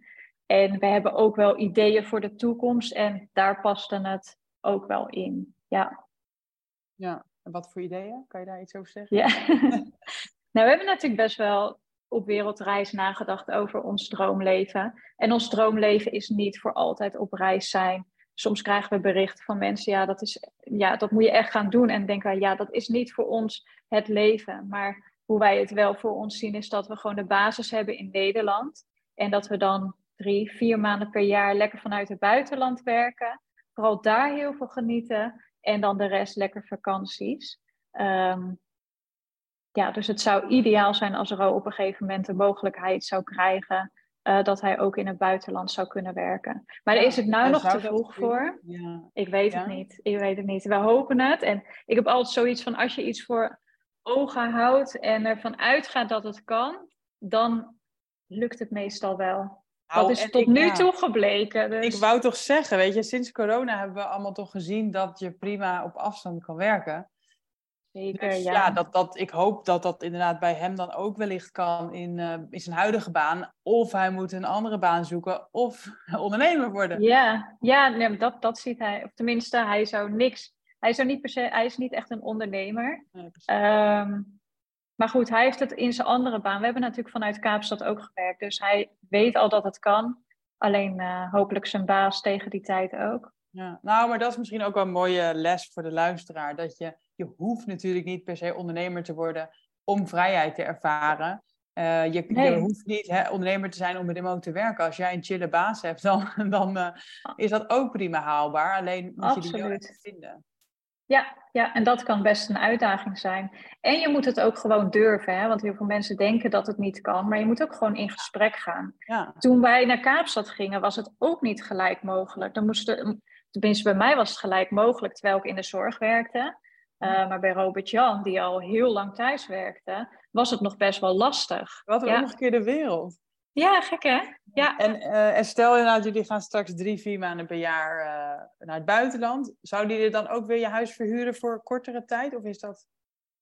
En we hebben ook wel ideeën voor de toekomst en daar paste het ook wel in. Ja. Ja, en wat voor ideeën? Kan je daar iets over zeggen? Ja. nou, we hebben natuurlijk best wel op wereldreis nagedacht over ons droomleven. En ons droomleven is niet voor altijd op reis zijn soms krijgen we berichten van mensen, ja dat, is, ja, dat moet je echt gaan doen. En denken wij, ja, dat is niet voor ons het leven. Maar hoe wij het wel voor ons zien, is dat we gewoon de basis hebben in Nederland. En dat we dan drie, vier maanden per jaar lekker vanuit het buitenland werken. Vooral daar heel veel genieten. En dan de rest lekker vakanties. Um, ja, dus het zou ideaal zijn als er al op een gegeven moment de mogelijkheid zou krijgen uh, dat hij ook in het buitenland zou kunnen werken. Maar is het nou nog te vroeg voor? Ja. Ik weet het niet. Ik weet het niet. We hopen het. En ik heb altijd zoiets van als je iets voor ogen houdt en ervan uitgaat dat het kan, dan lukt het meestal wel. dat is tot nu toe gebleken. Dus... Ik wou toch zeggen, weet je, sinds corona hebben we allemaal toch gezien dat je prima op afstand kan werken. Zeker, dus ja. ja dat, dat, ik hoop dat dat inderdaad bij hem dan ook wellicht kan in, uh, in zijn huidige baan. Of hij moet een andere baan zoeken of ondernemer worden. Ja, ja nee, dat, dat ziet hij. Of tenminste, hij zou niks... Hij, zou niet per se, hij is niet echt een ondernemer. Nee, um, maar goed, hij heeft het in zijn andere baan. We hebben natuurlijk vanuit Kaapstad ook gewerkt. Dus hij weet al dat het kan. Alleen uh, hopelijk zijn baas tegen die tijd ook. Ja, nou, maar dat is misschien ook wel een mooie les voor de luisteraar. Dat je, je hoeft natuurlijk niet per se ondernemer te worden om vrijheid te ervaren. Uh, je, nee. je, hoeft niet hè, ondernemer te zijn om met hem ook te werken. Als jij een chille baas hebt, dan, dan uh, is dat ook prima haalbaar. Alleen moet Absoluut. je die wel vinden. Ja, ja, en dat kan best een uitdaging zijn. En je moet het ook gewoon durven, hè? want heel veel mensen denken dat het niet kan, maar je moet ook gewoon in gesprek gaan. Ja. Toen wij naar Kaapstad gingen, was het ook niet gelijk mogelijk. Dan moesten, tenminste, bij mij was het gelijk mogelijk terwijl ik in de zorg werkte. Uh, maar bij Robert Jan, die al heel lang thuis werkte, was het nog best wel lastig. Wat een ja. omgekeerde wereld. Ja, gek hè? Ja. En, uh, en stel inderdaad, jullie gaan straks drie, vier maanden per jaar uh, naar het buitenland. Zouden jullie dan ook weer je huis verhuren voor kortere tijd? Of is dat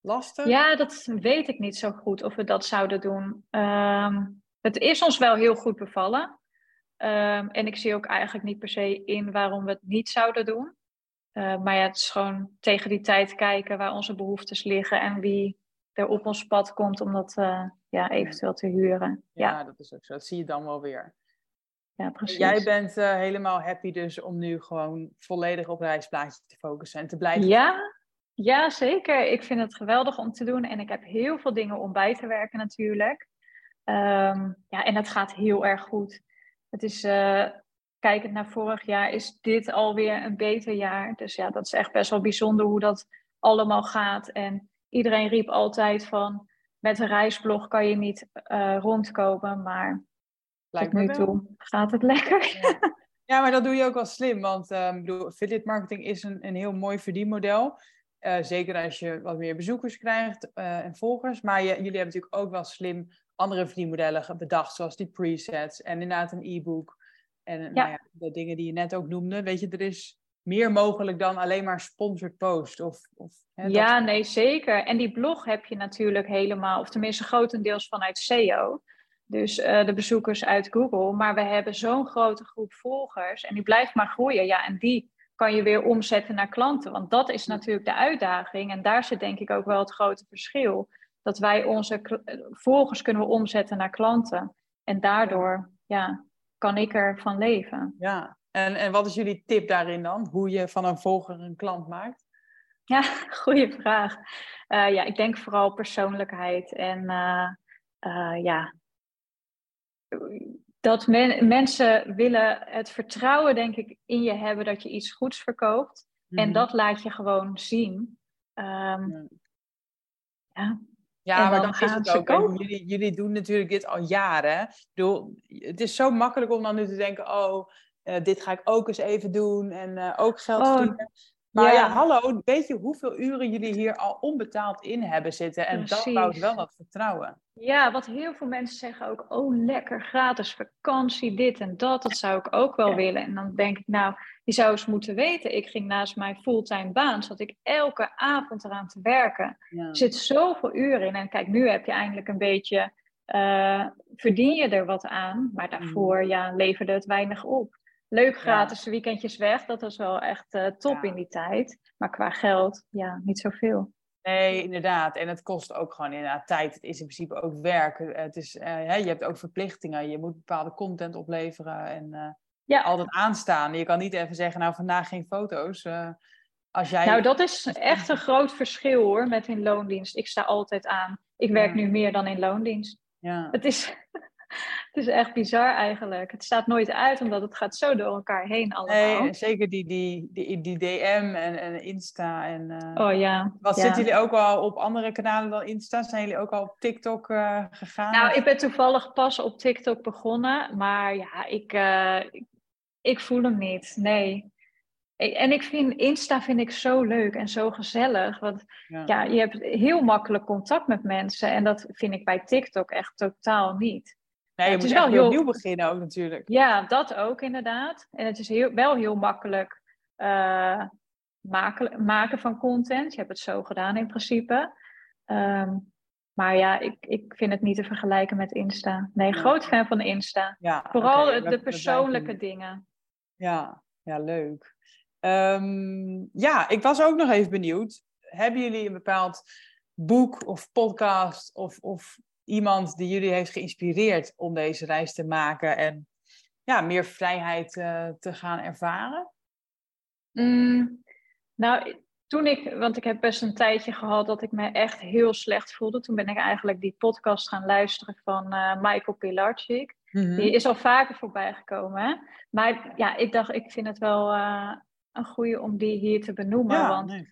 lastig? Ja, dat weet ik niet zo goed of we dat zouden doen. Um, het is ons wel heel goed bevallen. Um, en ik zie ook eigenlijk niet per se in waarom we het niet zouden doen. Uh, maar ja, het is gewoon tegen die tijd kijken waar onze behoeftes liggen en wie er op ons pad komt om dat uh, ja, eventueel te huren. Ja, Ja, dat is ook zo. Dat zie je dan wel weer. ja precies. Jij bent uh, helemaal happy dus om nu gewoon volledig op reisplaatje te focussen en te blijven. Ja, ja, zeker. Ik vind het geweldig om te doen en ik heb heel veel dingen om bij te werken natuurlijk. Um, ja, en het gaat heel erg goed. Het is, uh, kijkend naar vorig jaar, is dit alweer een beter jaar. Dus ja, dat is echt best wel bijzonder hoe dat allemaal gaat. En iedereen riep altijd van, met een reisblog kan je niet uh, rondkomen, maar Lijkt tot nu wel. toe gaat het lekker. Ja. Ja, maar dat doe je ook wel slim, want um, bedoel, affiliate marketing is een, een heel mooi verdienmodel. Uh, zeker als je wat meer bezoekers krijgt uh, en volgers. Maar je, jullie hebben natuurlijk ook wel slim andere verdienmodellen bedacht, zoals die presets en inderdaad een e-book. En ja. Nou ja, de dingen die je net ook noemde. Weet je, er is meer mogelijk dan alleen maar sponsored post. Of, of, hè, ja, dat... nee, zeker. En die blog heb je natuurlijk helemaal, of tenminste grotendeels vanuit SEO. Dus uh, de bezoekers uit Google. Maar we hebben zo'n grote groep volgers en die blijft maar groeien. Ja, en die kan je weer omzetten naar klanten. Want dat is natuurlijk de uitdaging. En daar zit denk ik ook wel het grote verschil. Dat wij onze volgers kunnen omzetten naar klanten. En daardoor ja, kan ik ervan leven. Ja, en, en wat is jullie tip daarin dan? Hoe je van een volger een klant maakt? Ja, goede vraag. Uh, ja, ik denk vooral persoonlijkheid. En uh, uh, ja, dat men, mensen willen het vertrouwen, denk ik, in je hebben dat je iets goeds verkoopt. Mm. En dat laat je gewoon zien. Um, ja. Ja, maar dan is het ook. Jullie, jullie doen natuurlijk dit al jaren. Ik bedoel, het is zo makkelijk om dan nu te denken: oh, uh, dit ga ik ook eens even doen en uh, ook geld Oh, verdienen. Maar ja. ja. hallo, weet je hoeveel uren jullie hier al onbetaald in hebben zitten? En Precies. dat bouwt wel dat vertrouwen. Ja, wat heel veel mensen zeggen ook, oh lekker, gratis vakantie, dit en dat, dat zou ik ook wel Ja. willen. En dan denk ik, nou, je zou eens moeten weten, ik ging naast mijn fulltime baan, zat ik elke avond eraan te werken. Ja. Er zit zoveel uren in. En kijk, nu heb je eindelijk een beetje, eh, verdien je er wat aan, maar daarvoor Mm. ja, leverde het weinig op. Leuk gratis weekendjes weg, dat was wel echt eh, top Ja. in die tijd. Maar qua geld, ja, niet zoveel. Nee, inderdaad. En het kost ook gewoon inderdaad tijd. Het is in principe ook werk. Het is, uh, hè, je hebt ook verplichtingen. Je moet bepaalde content opleveren en uh, Ja. altijd aanstaan. Je kan niet even zeggen, nou vandaag geen foto's. Als jij... Nou, dat is echt een groot verschil hoor met in loondienst. Ik sta altijd aan. Ik werk nu meer dan in loondienst. Ja. Het is, het is echt bizar eigenlijk. Het staat nooit uit, omdat het gaat zo door elkaar heen allemaal. Nee, zeker die, die, die, die DM en, en Insta. En, uh, oh ja. Wat ja. zitten jullie ook al op andere kanalen dan Insta? Zijn jullie ook al op TikTok uh, gegaan? Nou, ik ben toevallig pas op TikTok begonnen. Maar ja, ik, uh, ik, ik voel hem niet. Nee. En ik vind Insta vind ik zo leuk en zo gezellig. Want ja. ja. je hebt heel makkelijk contact met mensen. En dat vind ik bij TikTok echt totaal niet. Nee, je het moet is wel heel- opnieuw beginnen ook natuurlijk. Ja, dat ook inderdaad. En het is heel, wel heel makkelijk eh, maken, maken van content. Je hebt het zo gedaan in principe. Ehm, maar ja, ik, ik vind het niet te vergelijken met Insta. Nee, groot fan van Insta. Ja, Vooral de persoonlijke dingen. Ja, ja, leuk. Ehm, ja, ik was ook nog even benieuwd. Hebben jullie een bepaald boek of podcast of, of iemand die jullie heeft geïnspireerd om deze reis te maken en ja, meer vrijheid eh, te gaan ervaren? Mm, nou, toen ik, want ik heb best een tijdje gehad dat ik me echt heel slecht voelde. Toen ben ik eigenlijk die podcast gaan luisteren van eh, Michael Pilarczyk. Mhm. Die is al vaker voorbij gekomen. Hè? Maar ja, ik dacht, ik vind het wel eh, een goede om die hier te benoemen. Ja, want nee,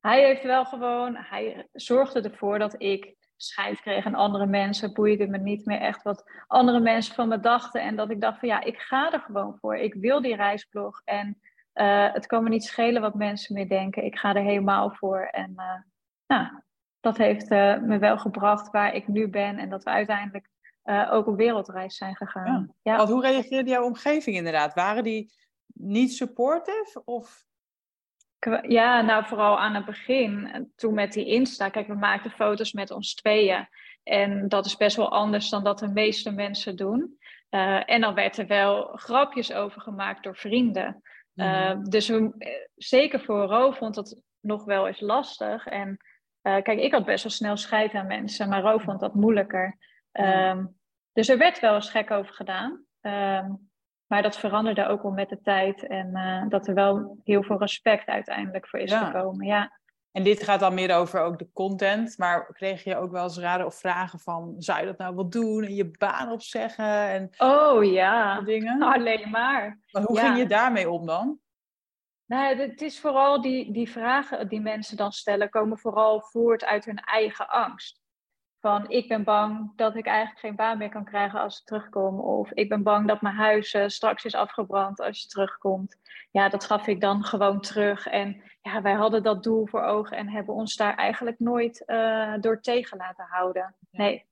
hij heeft wel gewoon, hij zorgde ervoor dat ik scheid kreeg aan andere mensen. Boeide me niet meer echt wat andere mensen van me dachten. En dat ik dacht van ja, ik ga er gewoon voor. Ik wil die reisblog. En eh, het kan me niet schelen wat mensen meer denken. Ik ga er helemaal voor. En eh, nou, dat heeft eh, me wel gebracht waar ik nu ben. En dat we uiteindelijk ook op wereldreis zijn gegaan. Ja. Want hoe reageerde jouw omgeving inderdaad? Waren die niet supportive? Of... Ja, nou vooral aan het begin, eh, toen met die Insta. Kijk, we maakten foto's met ons tweeën. En dat is best wel anders dan dat de meeste mensen doen. Eh, en dan werd er wel grapjes over gemaakt door vrienden. Eh, Mhm. dus we, zeker voor Ro vond dat nog wel eens lastig. En kijk, ik had best wel snel scheid aan mensen, maar Ro vond dat moeilijker. Ehm, dus er werd wel eens gek over gedaan. Ehm, maar dat veranderde ook wel met de tijd. En eh, dat er wel heel veel respect uiteindelijk voor is Ja. gekomen. Ja. En dit gaat dan meer over ook de content. Maar kreeg je ook wel eens raden of vragen van... zou je dat nou wel doen? En je baan opzeggen en Oh ja, dingen? alleen maar. Maar hoe ja. ging je daarmee om dan? Nou, het is vooral die, die vragen die mensen dan stellen, komen vooral voort uit hun eigen angst. Van ik ben bang dat ik eigenlijk geen baan meer kan krijgen als ik terugkom. Of ik ben bang dat mijn huis eh, straks is afgebrand als je terugkomt. Ja, dat gaf ik dan gewoon terug. En ja, wij hadden dat doel voor ogen en hebben ons daar eigenlijk nooit eh, door tegen laten houden. Nee,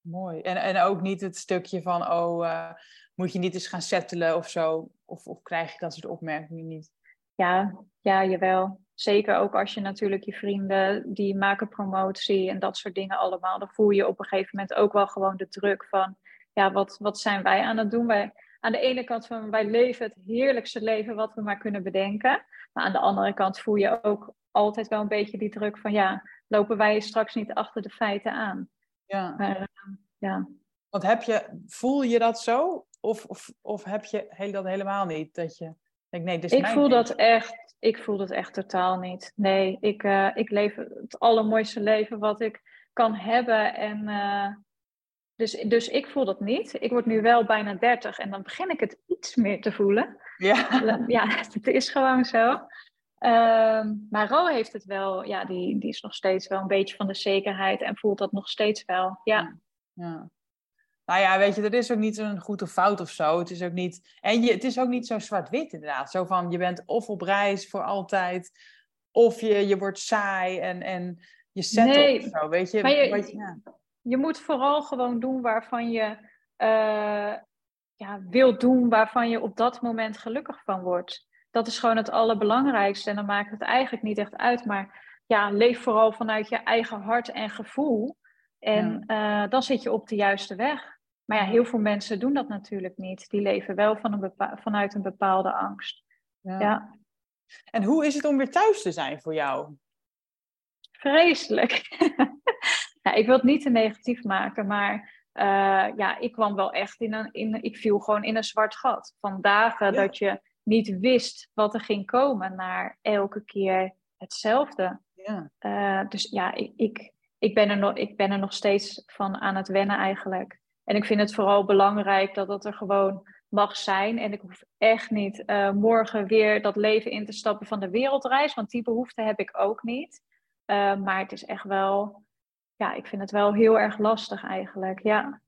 Mooi. En, en ook niet het stukje van... oh, eh, moet je niet eens gaan settelen of zo? Of, of krijg je dat soort opmerkingen niet? Ja, ja, jawel. Zeker ook als je natuurlijk je vrienden die maken promotie en dat soort dingen allemaal. Dan voel je op een gegeven moment ook wel gewoon de druk van, ja, wat, wat zijn wij aan het doen? Wij, aan de ene kant van wij leven het heerlijkste leven wat we maar kunnen bedenken. Maar aan de andere kant voel je ook altijd wel een beetje die druk van, ja, lopen wij straks niet achter de feiten aan? Ja. Maar eh, ja, Want heb je, voel je dat zo? Of, of, of heb je heel, dat helemaal niet? Dat je denkt, nee, dit is Ik mijn voel leven. dat echt, ik voel dat echt totaal niet. Nee, ik, eh, ik leef het allermooiste leven wat ik kan hebben. En, eh, dus, dus ik voel dat niet. Ik word nu wel bijna 30 en dan begin ik het iets meer te voelen. Ja. Ja, het is gewoon zo. Ehm, maar Ro heeft het wel, ja, die, die is nog steeds wel een beetje van de zekerheid en voelt dat nog steeds wel. Ja, Ja. Nou ja, weet je, er is ook niet een goed of fout of zo. Het is ook niet. En je, het is ook niet zo zwart-wit, inderdaad. Zo van je bent of op reis voor altijd, of je, je wordt saai en, en je zet Nee, of zo. Weet je, maar je- wat ja. je moet vooral gewoon doen waarvan je eh, ja, wilt doen, waarvan je op dat moment gelukkig van wordt. Dat is gewoon het allerbelangrijkste. En dan maakt het eigenlijk niet echt uit. Maar ja, leef vooral vanuit je eigen hart en gevoel. En eh, dan zit je op de juiste weg. Maar ja, heel veel mensen doen dat natuurlijk niet. Die leven wel van een vanuit een bepaalde angst. Ja. Ja, En hoe is het om weer thuis te zijn voor jou? vreselijk. ja, ik wil het niet te negatief maken, maar eh, ja, ik kwam wel echt in een, in, ik viel gewoon in een zwart gat. Van dagen Ja. dat je niet wist wat er ging komen, naar elke keer hetzelfde. Ja. Eh, dus ja, ik, ik, ik, ben er nog, ik ben er nog steeds van aan het wennen eigenlijk. En ik vind het vooral belangrijk dat het er gewoon mag zijn. En ik hoef echt niet eh, morgen weer dat leven in te stappen van de wereldreis. Want die behoefte heb ik ook niet. Eh, maar het is echt wel, ja, ik vind het wel heel erg lastig eigenlijk. Ja,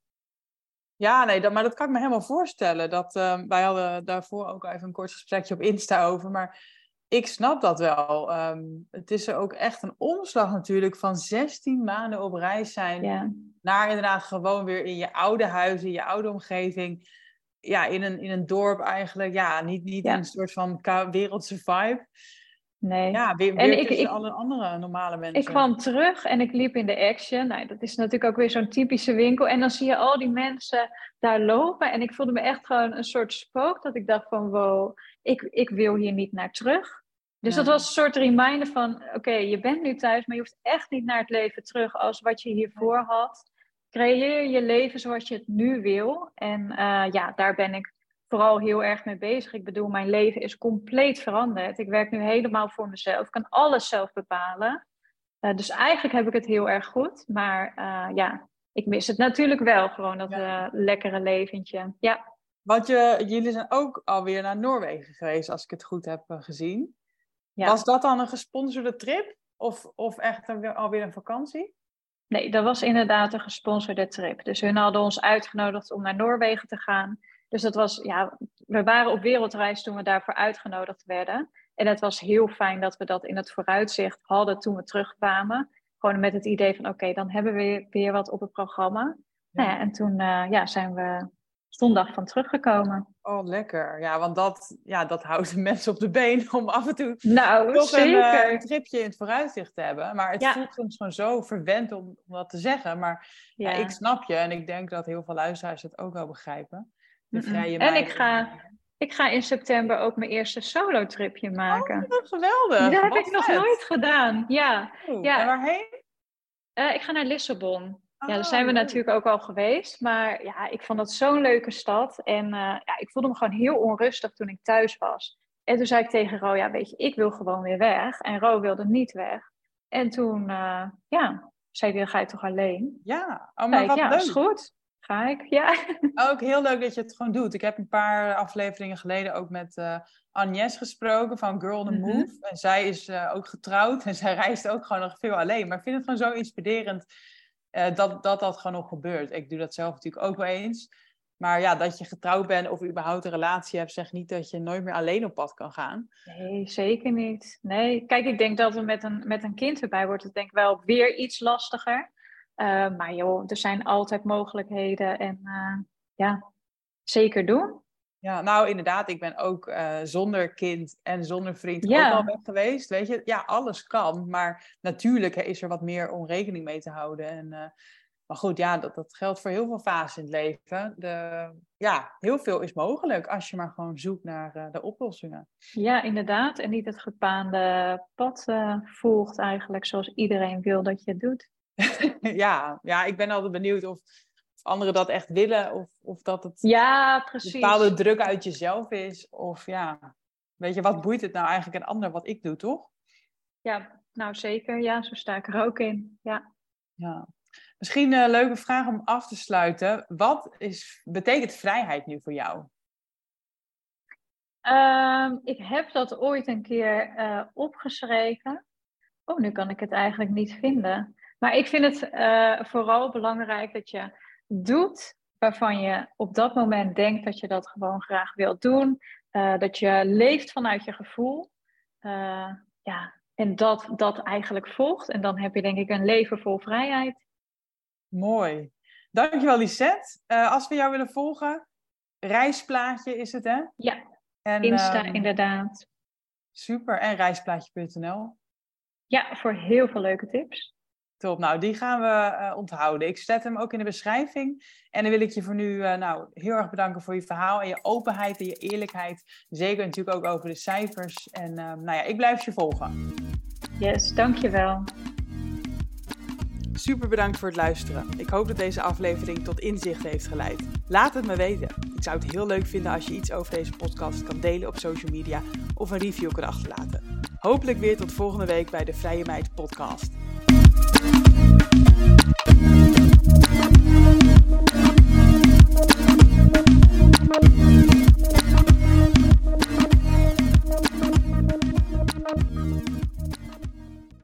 Ja, nee, dat, maar dat kan ik me helemaal voorstellen. Dat, ehm, wij hadden daarvoor ook even een kort gesprekje op Insta over. Maar ik snap dat wel. Ehm, het is er ook echt een omslag natuurlijk van 16 maanden op reis zijn. Ja. Naar inderdaad gewoon weer in je oude huis, in je oude omgeving. Ja, in een, in een dorp eigenlijk. Ja, niet, niet Ja. een soort van wereldse vibe. Nee. Ja, weer, En weer ik- tussen ik- alle andere normale mensen. Ik kwam terug en ik liep in de Action. Nou, dat is natuurlijk ook weer zo'n typische winkel. En dan zie je al die mensen daar lopen. En ik voelde me echt gewoon een soort spook. Dat ik dacht van, wow, ik, ik wil hier niet naar terug. Dus dat was een soort reminder van, oké, je bent nu thuis, maar je hoeft echt niet naar het leven terug als wat je hiervoor had. Creëer je leven zoals je het nu wil. En eh, ja, daar ben ik vooral heel erg mee bezig. Ik bedoel, mijn leven is compleet veranderd. Ik werk nu helemaal voor mezelf. Ik kan alles zelf bepalen. Eh, dus eigenlijk heb ik het heel erg goed. Maar eh, ja, ik mis het natuurlijk wel. Gewoon dat Ja. lekkere leventje. Ja, Want je, jullie zijn ook alweer naar Noorwegen geweest, als ik het goed heb gezien. Ja. Was dat dan een gesponsorde trip? Of, of echt een, weer- alweer een vakantie? Nee, dat was inderdaad een gesponsorde trip. Dus hun hadden ons uitgenodigd om naar Noorwegen te gaan. Dus dat was, ja, we waren op wereldreis toen we daarvoor uitgenodigd werden. En het was heel fijn dat we dat in het vooruitzicht hadden toen we terugkwamen. Gewoon met het idee van, oké, dan hebben we weer, weer wat op het programma. Nou ja, en toen eh, ja, zijn we zondag van teruggekomen. Oh, lekker. Ja, want dat, ja, dat houdt de mensen op de been om af en toe Nou, toch een, eh, zeker. een tripje in het vooruitzicht te hebben. Maar het Ja. voelt soms gewoon zo verwend om, om dat te zeggen. Maar ja. Ja. ik snap je en ik denk dat heel veel luisteraars het ook wel begrijpen. De En ik ga, ik ga in september ook mijn eerste solo-tripje maken. Oh, geweldig. dat heb Wat ik nog nooit gedaan. Ja, Oh, Ja. En waarheen? Eh, ik ga naar Lissabon. Ja, daar Oh, zijn we leuk. natuurlijk ook al geweest. Maar ja, ik vond dat zo'n leuke stad. En eh, ja, ik voelde me gewoon heel onrustig toen ik thuis was. En toen zei ik tegen Ro, ja, weet je, ik wil gewoon weer weg. En Ro wilde niet weg. En toen, eh, ja, zei hij, ga je toch alleen? Ja, oh, maar ik, wat ja, leuk. is goed. Ga ik, ja. Ook heel leuk dat je het gewoon doet. Ik heb een paar afleveringen geleden ook met eh Agnes gesproken van Girl the Mhm. Move. En zij is ook getrouwd en zij reist ook gewoon nog veel alleen. Maar ik vind het gewoon zo inspirerend eh, dat, dat dat gewoon nog gebeurt. Ik doe dat zelf natuurlijk ook wel eens. Maar ja, dat je getrouwd bent of überhaupt een relatie hebt, zegt niet dat je nooit meer alleen op pad kan gaan. Nee, zeker niet. Nee, kijk, ik denk dat we met een, met een kind erbij wordt het denk ik wel weer iets lastiger. Eh, maar joh, er zijn altijd mogelijkheden en eh, ja, zeker doen. Ja, nou inderdaad, ik ben ook eh, zonder kind en zonder vriend Ja. ook al weg geweest. Weet je, ja, alles kan. Maar natuurlijk hè, is er wat meer om rekening mee te houden. En, eh, maar goed, ja, dat, dat geldt voor heel veel fases in het leven. De, ja, heel veel is mogelijk als je maar gewoon zoekt naar eh, de oplossingen. Ja, inderdaad. En niet het gebaande pad volgt eigenlijk zoals iedereen wil dat je het doet. ja, ja, ik ben altijd benieuwd of anderen dat echt willen. Of, of dat het Ja, een bepaalde druk uit jezelf is. Of ja, weet je, wat boeit het nou eigenlijk een ander wat ik doe, toch? Ja, nou zeker. Ja, zo sta ik er ook in. Ja. Ja. Misschien een leuke vraag om af te sluiten. Wat is, betekent vrijheid nu voor jou? Ehm, ik heb dat ooit een keer eh, opgeschreven. Oh, nu kan ik het eigenlijk niet vinden. Maar ik vind het eh, vooral belangrijk dat je doet waarvan je op dat moment denkt dat je dat gewoon graag wilt doen. Eh, dat je leeft vanuit je gevoel. Eh, ja, en dat dat eigenlijk volgt. En dan heb je denk ik een leven vol vrijheid. Mooi. Dankjewel Lisette. Eh, als we jou willen volgen, reisplaatje is het hè? Ja, En, Insta ehm, inderdaad. Super. En reisplaatje.nl. Ja, voor heel veel leuke tips. Top. Nou, die gaan we eh, onthouden. Ik zet hem ook in de beschrijving. En dan wil ik je voor nu eh, nou, heel erg bedanken voor je verhaal en je openheid en je eerlijkheid. Zeker natuurlijk ook over de cijfers. En ehm, nou ja, ik blijf je volgen. Yes, dankjewel. Super bedankt voor het luisteren. Ik hoop dat deze aflevering tot inzicht heeft geleid. Laat het me weten. Ik zou het heel leuk vinden als je iets over deze podcast kan delen op social media of een review kan achterlaten. Hopelijk weer tot volgende week bij de Vrije Meid podcast. Thank